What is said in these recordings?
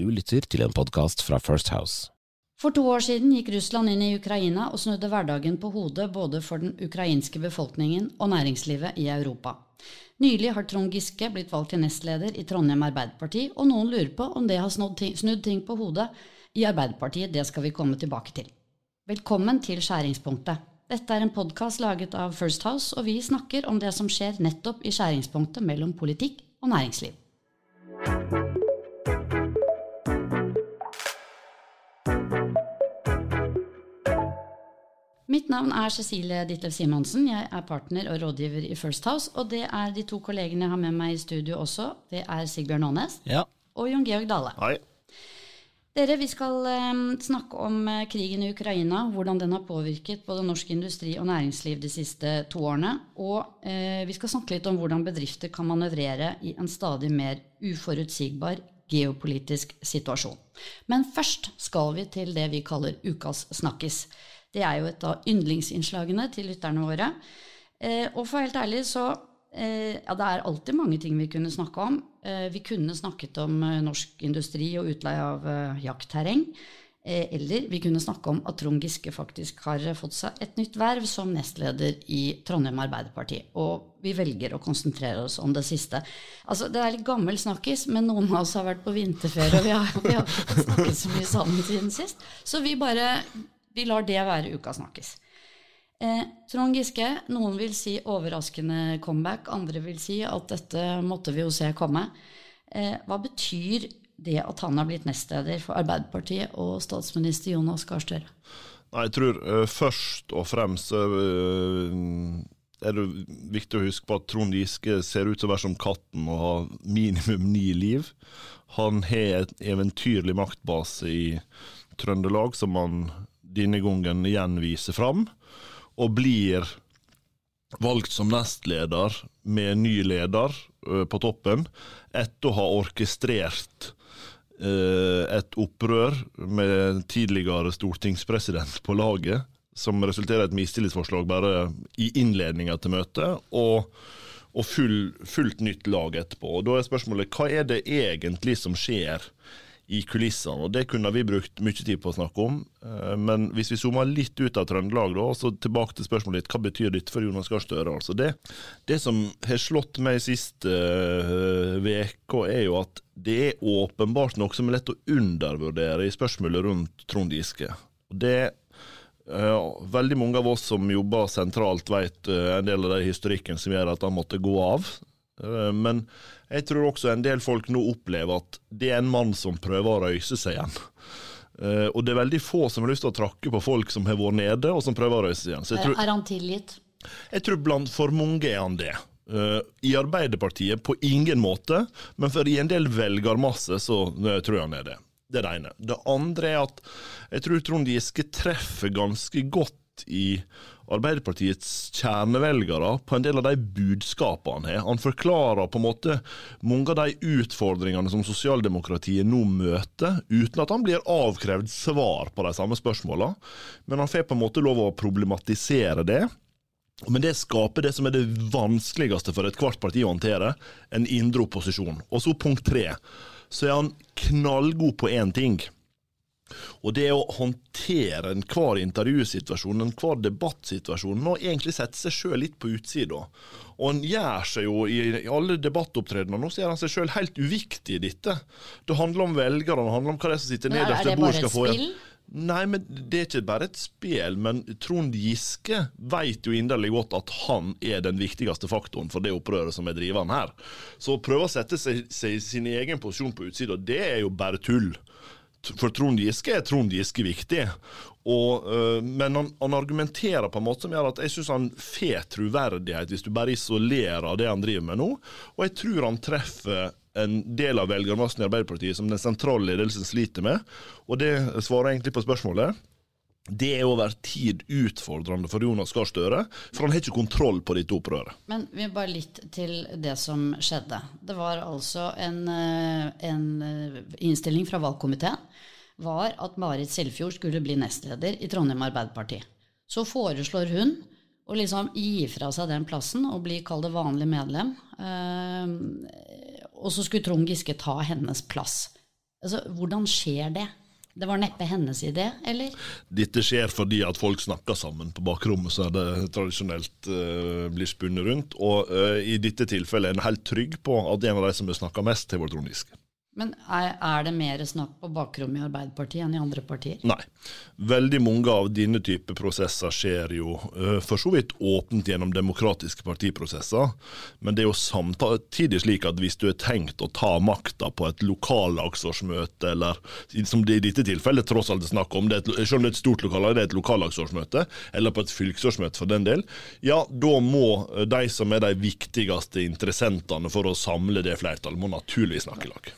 Du lytter til en podkast fra First House. For to år siden gikk Russland inn i Ukraina og snudde hverdagen på hodet både for den ukrainske befolkningen og næringslivet i Europa. Nylig har Trond Giske blitt valgt til nestleder i Trondheim Arbeiderparti, og noen lurer på om det har snudd ting, på hodet i Arbeiderpartiet. Det skal vi komme tilbake til. Velkommen til Skjæringspunktet. Dette er en podkast laget av First House, og vi snakker om det som skjer nettopp i skjæringspunktet mellom politikk og næringsliv. Mitt navn er Cecilie Ditlev Simonsen. Jeg er partner og rådgiver i First House. Og det er de to kollegene jeg har med meg i studio også. Det er Sigbjørn Aanes Ja. og Jon Georg Dale. Hei. Dere, vi skal eh, snakke om eh, krigen i Ukraina, hvordan den har påvirket både norsk industri og næringsliv de siste to årene. Og eh, vi skal snakke litt om hvordan bedrifter kan manøvrere i en stadig mer uforutsigbar geopolitisk situasjon. Men først skal vi til det vi kaller ukas snakkis. Det er jo et av yndlingsinnslagene til lytterne våre. Eh, og for helt ærlig så eh, Ja, det er alltid mange ting vi kunne snakke om. Eh, vi kunne snakket om eh, norsk industri og utleie av jaktterreng. Eller vi kunne snakke om at Trond Giske faktisk har fått seg et nytt verv som nestleder i Trondheim Arbeiderparti. Og vi velger å konsentrere oss om det siste. Altså, Det er litt gammel snakkis, men noen av oss har vært på vinterferie, og vi har, vi har snakket så mye sammen siden sist. Så vi bare vi lar det være uka snakkes. Eh, Trond Giske, noen vil si overraskende comeback, andre vil si at dette måtte vi jo se komme. Eh, hva betyr det at han har blitt nestleder for Arbeiderpartiet og statsminister Jonas Gahr Støre? Nei, jeg tror uh, først og fremst uh, er det viktig å huske på at Trond Giske ser ut til å være som katten og ha minimum ni liv. Han har et eventyrlig maktbase i Trøndelag som han denne gangen igjen viser fram, og blir valgt som nestleder med ny leder på toppen, etter å ha orkestrert eh, et opprør med tidligere stortingspresident på laget, som resulterer i et mistillitsforslag bare i innledninga til møtet, og, og full, fullt nytt lag etterpå. Og Da er spørsmålet hva er det egentlig som skjer i kulissene? Og Det kunne vi brukt mye tid på å snakke om, eh, men hvis vi zoomer litt ut av Trøndelag, da, og så tilbake til spørsmålet ditt, hva betyr dette for Jonas Gahr Støre? Altså det, det som har slått meg siste uka, er jo at det er åpenbart noe som er lett å undervurdere i spørsmålet rundt Trond Giske. Og det Uh, veldig mange av oss som jobber sentralt, vet en del av den historikken som gjør at han måtte gå av. Uh, men jeg tror også en del folk nå opplever at det er en mann som prøver å røyse seg igjen. og det er veldig få som har lyst til å trakke på folk som har vært nede, og som prøver å røyse seg igjen. Tror, Er, han tilgitt? jeg tror blant for mange er han det. Uh, I Arbeiderpartiet på ingen måte, men for i en del velgermasse så tror jeg han er det. Det er det ene. Det andre er at jeg tror Trond Giske treffer ganske godt i Arbeiderpartiets kjernevelgere på en del av de budskapene han har. Han forklarer på en måte mange av de utfordringene som sosialdemokratiet nå møter, uten at han blir avkrevd svar på de samme spørsmålene. Men han får på en måte lov å problematisere det. Men det skaper det som er det vanskeligste for ethvert parti å håndtere, en indre opposisjon. Og så punkt tre, så er han knallgod på én ting. Og det å håndtere enhver intervjusituasjon, enhver debattsituasjon, og egentlig sette seg sjøl litt på utsida. Og han gjør seg jo i alle debattopptredener nå, så gjør han seg sjøl helt uviktig i dette. Det handler om velgerne, det handler om hva de som sitter nederst er ved bordet skal få igjen. Nei, men det er ikke bare et spill, men Trond Giske vet jo inderlig godt at han er den viktigste faktoren for det opprøret som er drivende her. Så å prøve å sette seg, seg i sin egen posisjon på utsida, det er jo bare tull. For Trond Giske er Trond Giske viktig, og, øh, men han, han argumenterer på en måte som gjør at jeg syns han får troverdighet hvis du bare isolerer det han driver med nå, og jeg tror han treffer en del av velgermassen i Arbeiderpartiet som den sentrale ledelsen sliter med. Og det svarer egentlig på spørsmålet. Det er over tid utfordrende for Jonas Gahr Støre, for han har ikke kontroll på dette opprøret. Men vi bare litt til det som skjedde. Det var altså en, eh, en eh, innstilling fra valgkomiteen var at Marit Selfjord skulle bli nestleder i Trondheim Arbeiderparti. Så foreslår hun å liksom gi fra seg den plassen og bli kall det vanlig medlem. Eh, og så skulle Trond Giske ta hennes plass. Altså, hvordan skjer det? Det var neppe hennes idé, eller? Dette skjer fordi at folk snakker sammen på bakrommet, så det tradisjonelt uh, blir spunnet rundt. Og uh, i dette tilfellet er en helt trygg på at en av de som har snakka mest, har vært Trond Giske. Men er, er, det mer snakk på bakrommet i Arbeiderpartiet enn i andre partier? Nei. Veldig mange av denne type prosesser skjer jo uh, for så vidt åpent gjennom demokratiske partiprosesser, men det er jo samtidig slik at hvis du er tenkt å ta makta på et lokallagsårsmøte, eller som det i dette tilfellet tross alt er snakk om, det er et, selv om det er et stort lokallag, det er et lokallagsårsmøte, eller på et fylkesårsmøte for den del, ja, da må de som er de viktigste interessentene for å samle det flertallet, må naturligvis snakke i lag.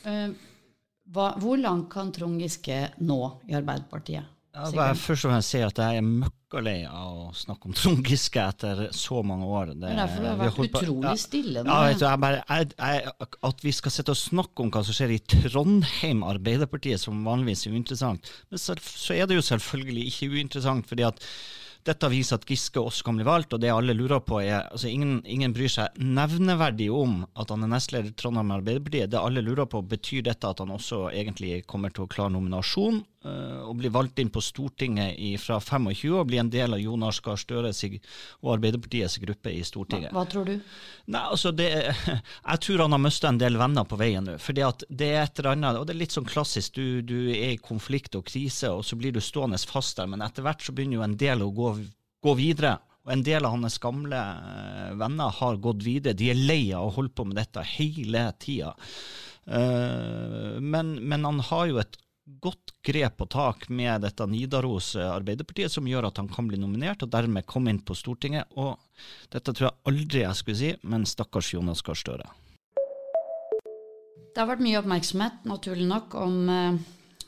Hva, hvor langt kan Trond Giske nå i Arbeiderpartiet? Ja, jeg først og fremst si at jeg er møkkalei av å snakke om Trond Giske etter så mange år. Det, Men derfor har har vært utrolig ja, stille nå. Ja, jeg, bare, jeg, at vi skal sitte og snakke om hva som skjer i Trondheim Arbeiderpartiet, som vanligvis er uinteressant, men så, så er det jo selvfølgelig ikke uinteressant. fordi at dette viser at Giske også kan bli valgt, og det alle lurer på er altså ingen, ingen bryr seg nevneverdig om at han er nestleder i Trondheim Arbeiderpartiet. Det alle lurer på, betyr dette at han også egentlig kommer til å klare nominasjon og bli valgt inn på Stortinget i, fra 25 og bli en del av Jonas Gahr Støre og Arbeiderpartiets gruppe i Stortinget? Hva, hva tror du? Nei, altså det, Jeg tror han har mista en del venner på veien nå. fordi at det er et eller annet, og det er litt sånn klassisk, du, du er i konflikt og krise, og så blir du stående fast der, men etter hvert så begynner jo en del å gå gå videre. Og En del av hans gamle uh, venner har gått videre. De er lei av å holde på med dette hele tida. Uh, men, men, han har jo et godt grep og tak med dette Nidaros Arbeiderpartiet, som gjør at han kan bli nominert og dermed komme inn på Stortinget. Og dette tror jeg aldri jeg skulle si, men stakkars Jonas Gahr Støre. Det har vært mye oppmerksomhet, naturlig nok, om uh,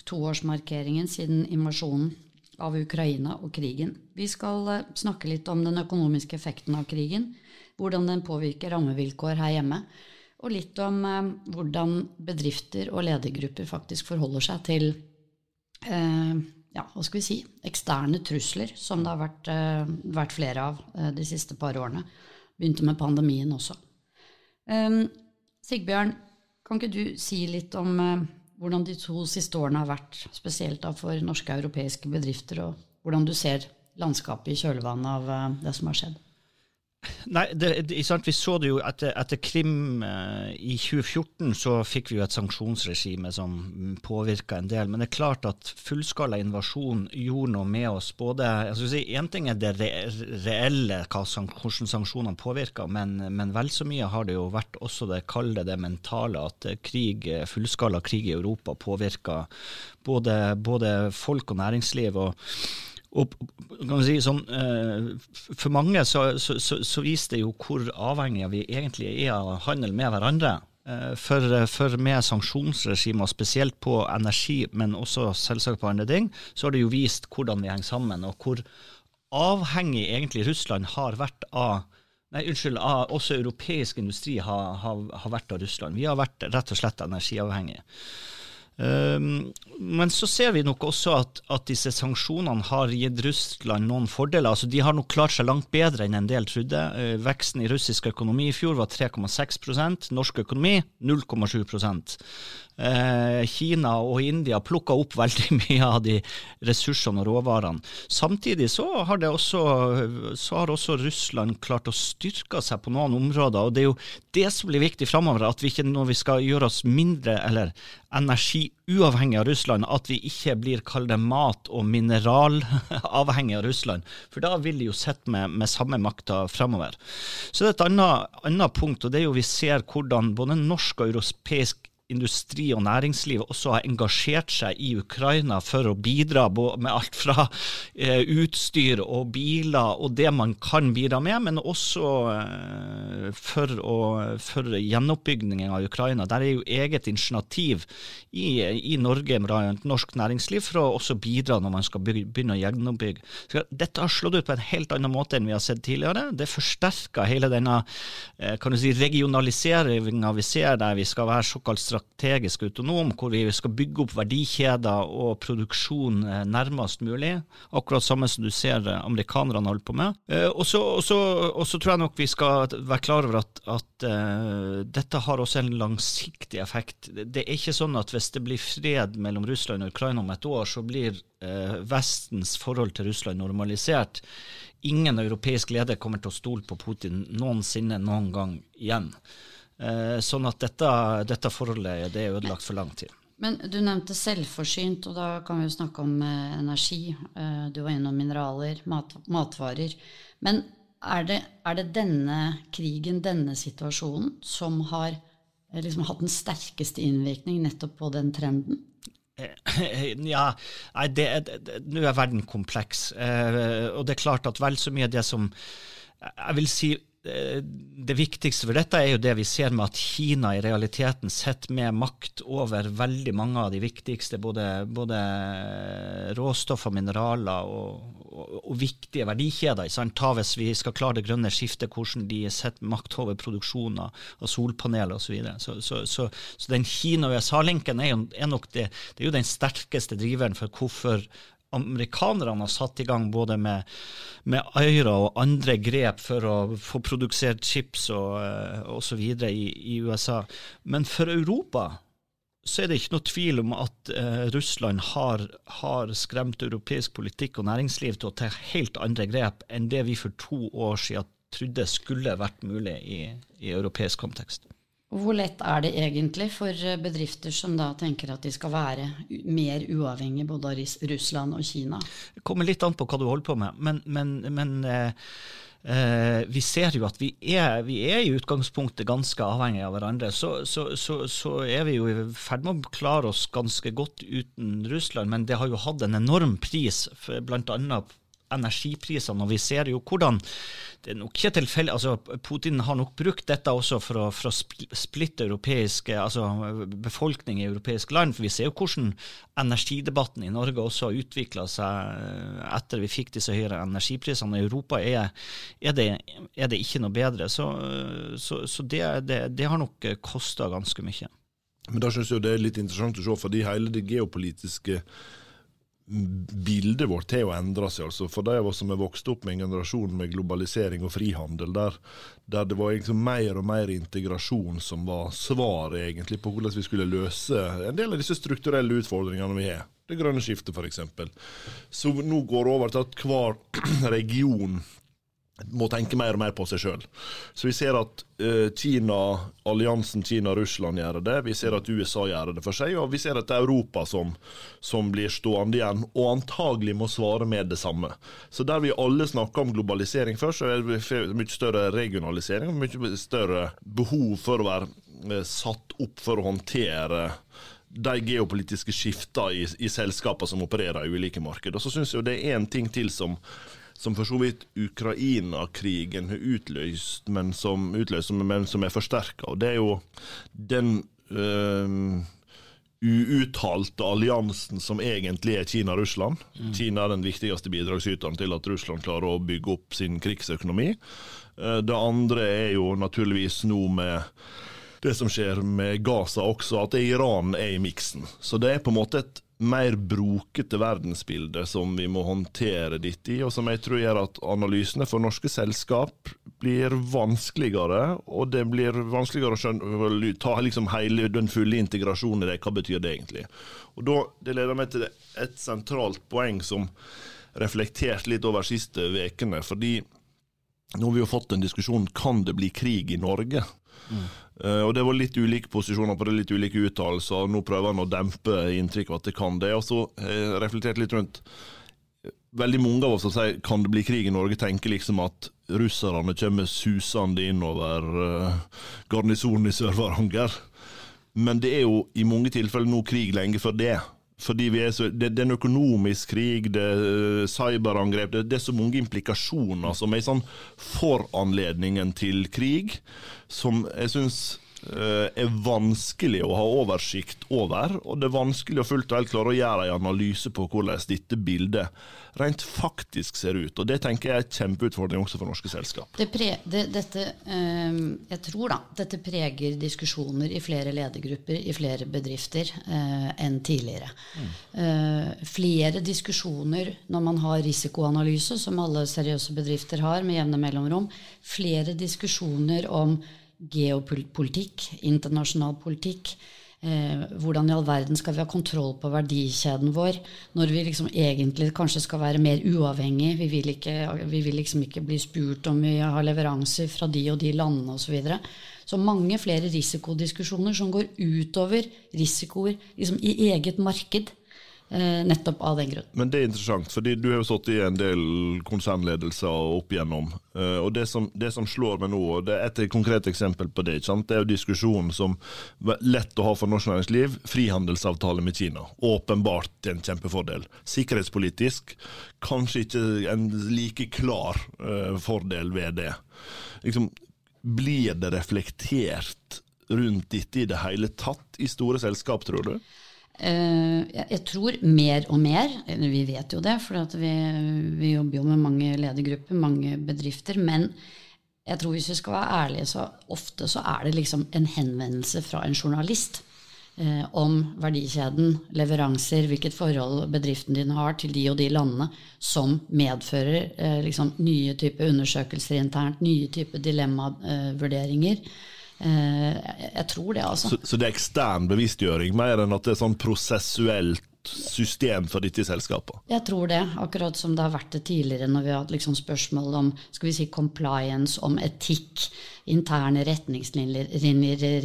toårsmarkeringen siden invasjonen av Ukraina og krigen. Vi skal eh, snakke litt om den økonomiske effekten av krigen, hvordan den påvirker rammevilkår her hjemme, og litt om eh, hvordan bedrifter og ledergrupper faktisk forholder seg til eh, ja, hva skal vi si, eksterne trusler, som det har vært, eh, vært flere av eh, de siste par årene. Begynte med pandemien også. Eh, Sigbjørn, kan ikke du si litt om hvordan de to siste årene har vært, spesielt da for norske og europeiske bedrifter, og hvordan du ser landskapet i kjølvannet av eh, det som har skjedd? Nei, det, det, Vi så det jo etter, etter Krim eh, i 2014, så fikk vi jo et sanksjonsregime som påvirka en del. Men det er klart at fullskala invasjon gjorde noe med oss. både, jeg si, Én ting er det re, reelle, hvordan sanksjonene påvirker, men, men, vel så mye har det jo vært også det kalde, det mentale. At krig, fullskala krig i Europa påvirker både, både folk og næringsliv. og og si sånn, eh, For mange så, så, så, så viser det jo hvor avhengige vi egentlig er av handel med hverandre. Eh, for, for, med sanksjonsregimer, spesielt på energi, men også selvsagt på andre ting, så har det jo vist hvordan vi henger sammen, og hvor avhengig egentlig Russland har vært av Nei, unnskyld, også europeisk industri har, har, har vært av Russland. Vi har vært rett og slett energiavhengige. Um, men så ser vi nok også at, at, disse sanksjonene har gitt Russland noen fordeler. Altså, de har nok klart seg langt bedre enn en del trodde. Uh, veksten i russisk økonomi i fjor var 3,6% norsk økonomi 0,7 uh, Kina og India plukka opp veldig mye av de ressursene og råvarene. Samtidig så har, også, så har også Russland klart å styrke seg på noen områder. og Det er jo det som blir viktig framover, at vi ikke når vi skal gjøre oss mindre eller energiuavhengig av Russland, at vi ikke blir kalt mat- og mineralavhengig av Russland. For da vil de jo sitte med, med, samme makta framover. Så det er et annet, annet punkt, og det er jo vi ser hvordan både norsk og europeisk industri og næringsliv også har engasjert seg i Ukraina for å bidra med alt fra eh, utstyr og biler og det man kan bidra med, men også eh, for, å, for gjenoppbyggingen av Ukraina. Der er jo eget initiativ i, i Norge med norsk næringsliv for å også bidra når man skal begynne å gjenoppbygge. Så dette har slått ut på en helt annen måte enn vi har sett tidligere. Det forsterker hele denne eh, kan du si, regionaliseringa vi ser der vi skal være såkalt strategiske strategisk autonom, hvor vi skal bygge opp verdikjeder og produksjon eh, nærmest mulig. Akkurat samme som du ser eh, amerikanerne holder på med. Og så tror jeg nok vi skal være klar over at, at uh, dette har også en langsiktig effekt. Det er ikke sånn at hvis det blir fred mellom Russland og Ukraina om et år, så blir uh, Vestens forhold til Russland normalisert ingen europeisk leder kommer til å stole på Putin noensinne noen gang igjen. Eh, sånn at dette, dette forholdet det er ødelagt for lang tid. Men du nevnte selvforsynt, og da kan vi jo snakke om eh, energi. Eh, du var innom mineraler, mat, matvarer. Men er det, er det, denne krigen, denne situasjonen, som har liksom, hatt den sterkeste innvirkning nettopp på den trenden? Ja, nei, det, det, nå er verden kompleks. Eh, og det er klart at vel så mye av det som Jeg vil si det viktigste for dette er jo det vi ser med at Kina i realiteten sitter med makt over veldig mange av de viktigste, både, både råstoff og mineraler og, og, og viktige verdikjeder. Ta hvis vi skal klare det grønne skiftet, hvordan de sitter med makt over produksjoner av solpaneler osv. Så, så, så, så, så den Kina-USA-linken er, er, nok det, det er jo den sterkeste driveren for hvorfor amerikanerne har satt i gang både med, med Aira og andre grep for å få produsert chips og uh, osv. I, i USA. Men for Europa så er det ikke noe tvil om at eh, Russland har, har, skremt europeisk politikk og næringsliv til å ta helt andre grep enn det vi for to år siden trodde skulle vært mulig i, i europeisk kontekst. Hvor lett er det egentlig for eh, bedrifter som da tenker at de skal være mer uavhengige både av Russland og Kina? Det kommer litt an på hva du holder på med, men, men, men eh, eh, vi ser jo at vi er, vi er, i utgangspunktet ganske avhengige av hverandre. Så, så, så, så, er vi jo i ferd med å klare oss ganske godt uten Russland, men det har jo hatt en enorm pris, bl.a energiprisene. Og vi ser jo hvordan det er nok ikke tilfeldig, altså Putin har nok brukt dette også for å, for å splitte altså befolkning i europeiske land. For vi ser jo hvordan energidebatten i Norge også har utvikla seg etter vi fikk disse høyere energiprisene. I Europa er, er, det, er det, ikke noe bedre. Så, så, så det, det, det, har nok kosta ganske mye. Men da synes jeg det er litt interessant å se, fordi hele det geopolitiske bildet vårt har jo endra seg. altså For de av oss som er vokst opp med en generasjon med globalisering og frihandel, der, der det var liksom mer og mer integrasjon som var svaret egentlig på hvordan vi skulle løse en del av disse strukturelle utfordringene vi har. Det grønne skiftet, f.eks. Så nå går det over til at hver region må tenke mer og mer på seg sjøl. Så vi ser at uh, Kina, alliansen Kina-Russland gjør det, vi ser at USA gjør det for seg, og vi ser at det er Europa som, som, blir stående igjen, og antagelig må svare med det samme. Så der vi alle snakker om globalisering først, så er det mye større regionalisering, og mye større behov for å være uh, satt opp for å håndtere de geopolitiske skiftene i, i selskapene som opererer i ulike markeder. Så syns jeg det er én ting til som som for så vidt Ukraina-krigen har utløst, men som, utløst, men som er forsterka. Og det er jo den øh, uuttalte alliansen som egentlig er Kina-Russland. Mm. Kina er den viktigste bidragsyteren til at Russland klarer å bygge opp sin krigsøkonomi. Eh, det andre er jo naturligvis nå med det som skjer med Gaza også, at Iran er i miksen. Så det er på en måte et mer brokete verdensbilde som vi må håndtere dette i, og som jeg tror gjør at analysene for norske selskap blir vanskeligere, og det blir vanskeligere å skjønne, ta liksom hele den fulle integrasjonen i det. Hva betyr det egentlig? Og da, Det leder meg til et sentralt poeng som reflekterte litt over de siste ukene. fordi nå har vi jo fått en diskusjon kan det bli krig i Norge. Mm. Uh, og Det var litt ulike posisjoner på det, litt ulike uttalelser. Nå prøver han å dempe inntrykket av at det kan det. Og så uh, reflektert litt rundt Veldig mange av oss som sier kan det bli krig i Norge, tenker liksom at russerne kommer susende innover uh, garnisonen i Sør-Varanger. Men det er jo i mange tilfeller nå krig lenge før det. Fordi så, det, det, er en økonomisk krig, det er eh, cyberangrep det, det, er så mange implikasjoner som er sånn foranledningen til krig, som jeg syns er vanskelig å ha oversikt over, og det er vanskelig å fullt og helt klare å gjøre en analyse på hvordan dette bildet rent faktisk ser ut. Og Det tenker jeg er en kjempeutfordring også for norske selskap. Det pre, det, dette, eh, jeg tror da, dette preger diskusjoner i flere ledergrupper i flere bedrifter eh, enn tidligere. Mm. Eh, flere diskusjoner når man har risikoanalyse, som alle seriøse bedrifter har med jevne mellomrom. Flere diskusjoner om geopolitikk, internasjonal politikk Eh, hvordan i all verden skal vi ha kontroll på verdikjeden vår når vi liksom egentlig kanskje skal være mer uavhengig? Vi vil, ikke, vi vil liksom ikke bli spurt om vi har leveranser fra de og de landene osv. Så, videre. så mange flere risikodiskusjoner som går utover risikoer liksom i eget marked. Eh, nettopp av den grunn. Men det er interessant, fordi du har jo sittet i en del konsernledelser opp igjennom. Eh, og det som, det som slår meg nå, og det er et konkret eksempel på det, det er jo diskusjonen som er lett å ha for norsk næringsliv. Frihandelsavtale med Kina. Åpenbart en kjempefordel. Sikkerhetspolitisk kanskje ikke en like klar uh, fordel ved det. Liksom, blir det reflektert rundt dette i det hele tatt i store selskap, tror du? Eh, jeg tror mer og mer, vi vet jo det, for vi, vi, jobber jo med mange ledergrupper, mange bedrifter. Men jeg tror hvis vi skal være ærlige, så ofte så er det liksom en henvendelse fra en journalist eh, om verdikjeden, leveranser, hvilket forhold bedriften din har til de og de landene, som medfører eh, liksom, nye typer undersøkelser internt, nye typer dilemmavurderinger. Eh, jeg tror det, altså. Så, så, det er ekstern bevisstgjøring, mer enn at det er sånn prosessuelt system for dette selskapet? Jeg tror det, akkurat som det har vært det tidligere når vi har hatt liksom spørsmål om skal vi si compliance, om etikk, interne retningslinjer,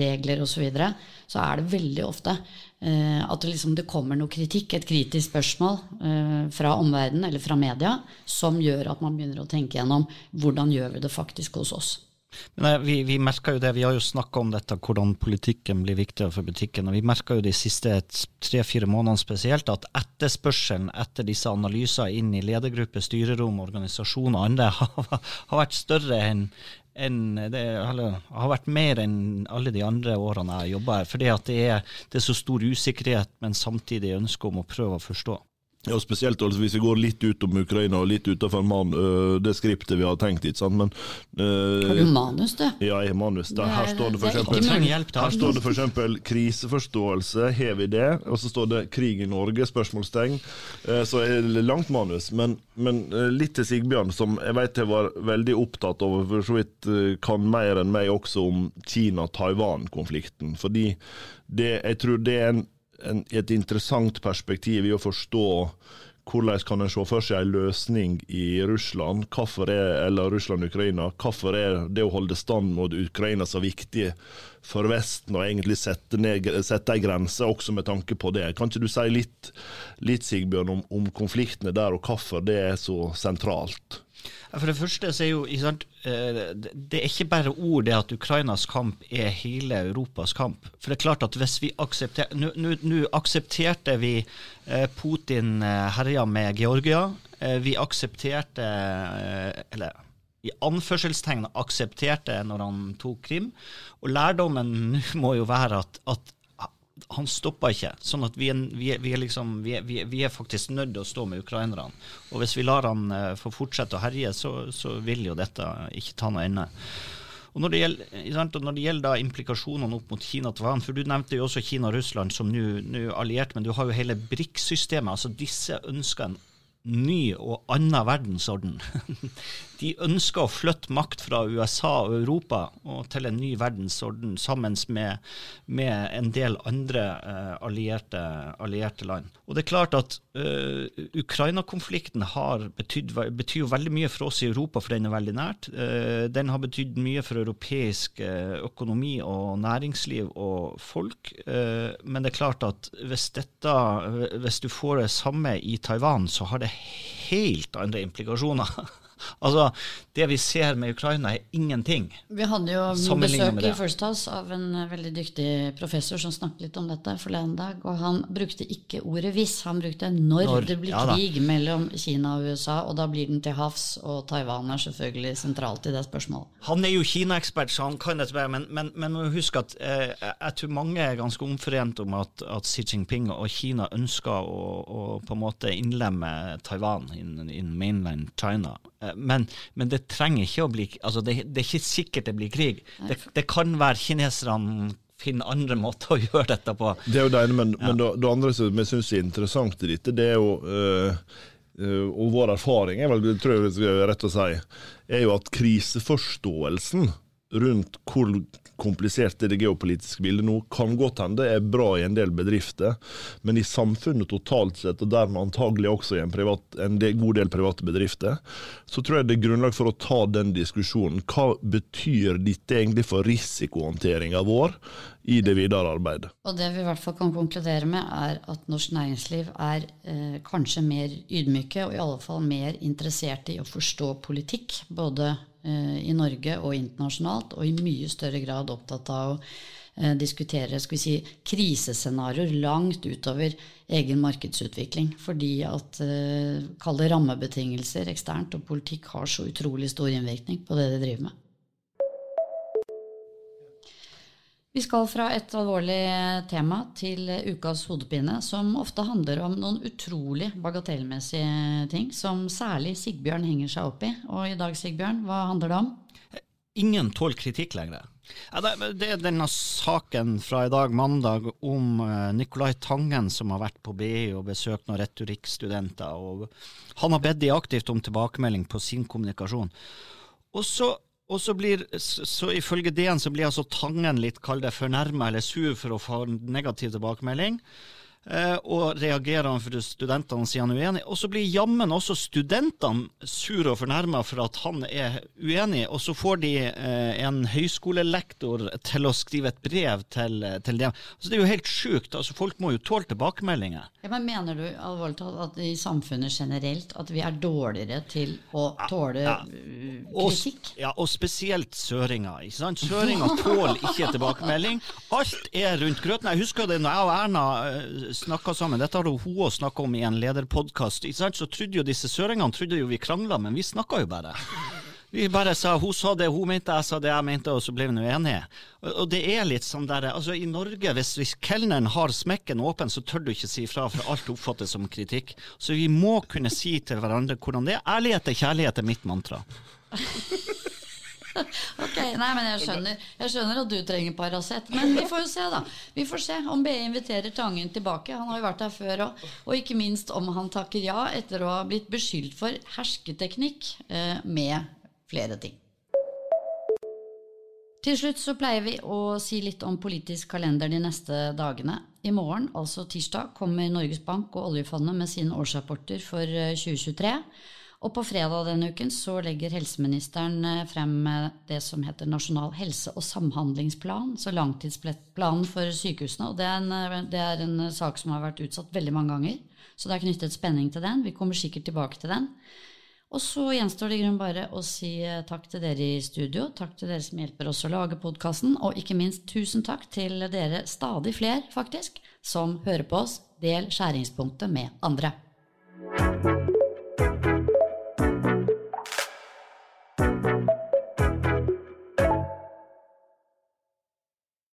regler osv. Så, videre, så er det veldig ofte eh, at det, liksom, det, kommer noe kritikk, et kritisk spørsmål eh, fra omverdenen eller fra media, som gjør at man begynner å tenke gjennom hvordan gjør vi det faktisk hos oss. Men vi, vi merker jo det, vi har jo snakka om dette, hvordan politikken blir viktigere for butikken. og Vi merker jo de siste tre-fire månedene spesielt at etterspørselen etter disse analyser inn i ledergrupper, styrerom, organisasjoner og andre har, har vært større enn enn det har vært mer enn alle de andre årene jeg har jobba her. Fordi det det er så stor usikkerhet, men samtidig ønske om å prøve å forstå. Ja, Spesielt altså, hvis vi går litt ut om Ukraina og litt utenfor man, øh, det skriptet vi har tenkt. ikke sant? Men, øh, har du manus, du? Ja, jeg har manus. Der, her står det eksempel kriseforståelse, har vi det? Og så står det krig i Norge? spørsmålstegn. Uh, så er det langt manus. Men, men uh, litt til Sigbjørn, som jeg vet jeg var veldig opptatt av, for så vidt uh, kan mer enn meg også om Kina-Taiwan-konflikten. Fordi det, jeg tror det er en en, et interessant perspektiv i å forstå hvordan kan en se for seg en løsning i Russland, er, eller Russland-Ukraina. Hvorfor er det å holde stand mot Ukraina så viktig for Vesten, og egentlig sette, ned, sette en grense også med tanke på det? Kan ikke du si litt, litt Sigbjørn, om, om konfliktene der, og hvorfor det er så sentralt? For det første så er jo sant, eh, Det er ikke bare ord det at Ukrainas kamp er hele Europas kamp. For det er klart at hvis vi aksepter, Nå aksepterte vi eh, Putin eh, herja med Georgia. Vi aksepterte Eller i anførselstegn aksepterte når han tok Krim. Og lærdommen nå må jo være at, at han stopper ikke. Sånn at vi er, vi er, vi er liksom, vi vi er faktisk nødt til å stå med ukrainerne. Og hvis vi lar han uh, få fortsette å herje, så, så, vil jo dette ikke ta noe ende. Og Når det gjelder, når det gjelder implikasjonene opp mot Kina Taiwan, for Du nevnte jo også Kina og Russland som nå alliert, men du har jo hele BRIC-systemet. altså Disse ønsker en ny og annen verdensorden. De ønsker å flytte makt fra USA og Europa og til en ny verdensorden sammen med, med en del andre uh, allierte, allierte, land. Og det er klart at uh, Ukraina-konflikten betyr jo veldig mye for oss i Europa, for den er veldig nært. Uh, den har betydd mye for europeisk økonomi og næringsliv og folk. men det er klart at hvis, dette, hvis du får det samme i Taiwan, så har det helt andre implikasjoner. Altså, det vi ser med Ukraina, er ingenting. Vi hadde jo besøk i First House av en eh, veldig dyktig professor som snakket litt om dette forleden dag, og han brukte ikke ordet 'hvis', han brukte 'når', Når, det blir ja krig mellom Kina og USA, og da blir den til havs, og Taiwan er selvfølgelig sentralt i det spørsmålet. Han er jo Kina-ekspert, så han kan dette bedre, men, men, men huske at eh, jeg tror mange er ganske omforent om at, at Xi Jinping og Kina ønsker å, å på en måte innlemme Taiwan in, in mainland China. Eh, men, men det trenger ikke å bli altså det, det er ikke sikkert det blir krig. Det, det kan være kineserne finner andre måter å gjøre dette på. Det er jo det ene, men, men det, det andre som jeg syns er interessant i dette, det er jo øh, øh, Og vår erfaring, er vel, tror jeg er rett å si, er jo at kriseforståelsen rundt hvor komplisert er det geopolitiske bildet nå, kan godt hende er bra i en del bedrifter, men i samfunnet totalt sett, og dermed antagelig også i en, privat, en del, god del private bedrifter, så tror jeg det er grunnlag for å ta den diskusjonen. Hva betyr dette egentlig for risikohåndteringa vår i det videre arbeidet? Og det vi i hvert fall kan konkludere med, er at norsk næringsliv er eh, kanskje mer ydmyke, og i alle fall mer interessert i å forstå politikk, både i Norge og internasjonalt, og i mye større grad opptatt av å eh, diskutere skal vi si, krisescenarioer langt utover egen markedsutvikling. Fordi at eh, kall rammebetingelser eksternt og politikk har så utrolig stor innvirkning på det de driver med. Vi skal fra et alvorlig tema til ukas hodepine, som ofte handler om noen utrolig bagatellmessige ting, som særlig Sigbjørn henger seg opp i. Og i dag, Sigbjørn, hva handler det om? Ingen tåler kritikk lenger. Det er denne saken fra i dag, mandag, om eh, Nicolai Tangen som har vært på BI og besøkt noen retorikkstudenter. og Han har bedt de aktivt om tilbakemelding på sin kommunikasjon. Og så, og så blir, så, ifølge DN så blir altså Tangen litt kall det fornærma eller sur for å få negativ tilbakemelding. Eh, og reagerer han for studentene sier han er uenig. Og så blir jammen også studentene sure og fornærma for at han er uenig, og så får de eh, en høyskolelektor til å skrive et brev til, til dem. Så det er jo helt sjukt. Altså, folk må jo tåle tilbakemeldinger. Ja, men Mener du alvorlig talt at i samfunnet generelt at vi er dårligere til å tåle ja. uh, Og, kritikk? ja, og spesielt søringer. ikke sant? Søringer tåler ikke tilbakemelding. Alt er rundt grøten. Jeg husker det når jeg og Erna eh, snakka sammen, dette har hun òg snakka om i en lederpodkast, så trodde jo disse søringene trodde jo vi krangla, men vi snakka jo bare. Vi bare sa hun sa det hun mente, jeg sa det jeg mente, og så ble vi nå enige. Og, det er litt sånn der, altså I Norge, hvis, hvis kelneren har smekken åpen, så tør du ikke si fra, for alt oppfattes som kritikk. Så vi må kunne si til hverandre hvordan det er. Ærlighet er kjærlighet, er mitt mantra. Ok, nei, men jeg skjønner, jeg skjønner at du trenger Paracet. Men vi får jo se, da. Vi får se om BI inviterer Tangen tilbake. Han har jo vært her før òg. Og ikke minst om han takker ja etter å ha blitt beskyldt for hersketeknikk eh, med flere ting. Til slutt så pleier vi å si litt om politisk kalender de neste dagene. I morgen, altså tirsdag, kommer Norges Bank og oljefondet med sine årsrapporter for eh, 2023. Og på fredag denne uken så legger helseministeren eh, frem eh, det som heter Nasjonal helse- og samhandlingsplan, så langtidsplanen for sykehusene. Og det er, en, eh, det er en sak som har vært utsatt veldig mange ganger. Så det er knyttet spenning til den. Vi kommer sikkert tilbake til den. Og så gjenstår det i grunnen bare å si takk til dere i studio, takk til dere som hjelper oss å lage podkasten, og ikke minst tusen takk til dere, stadig flere faktisk, som hører på oss. Del skjæringspunktet med andre.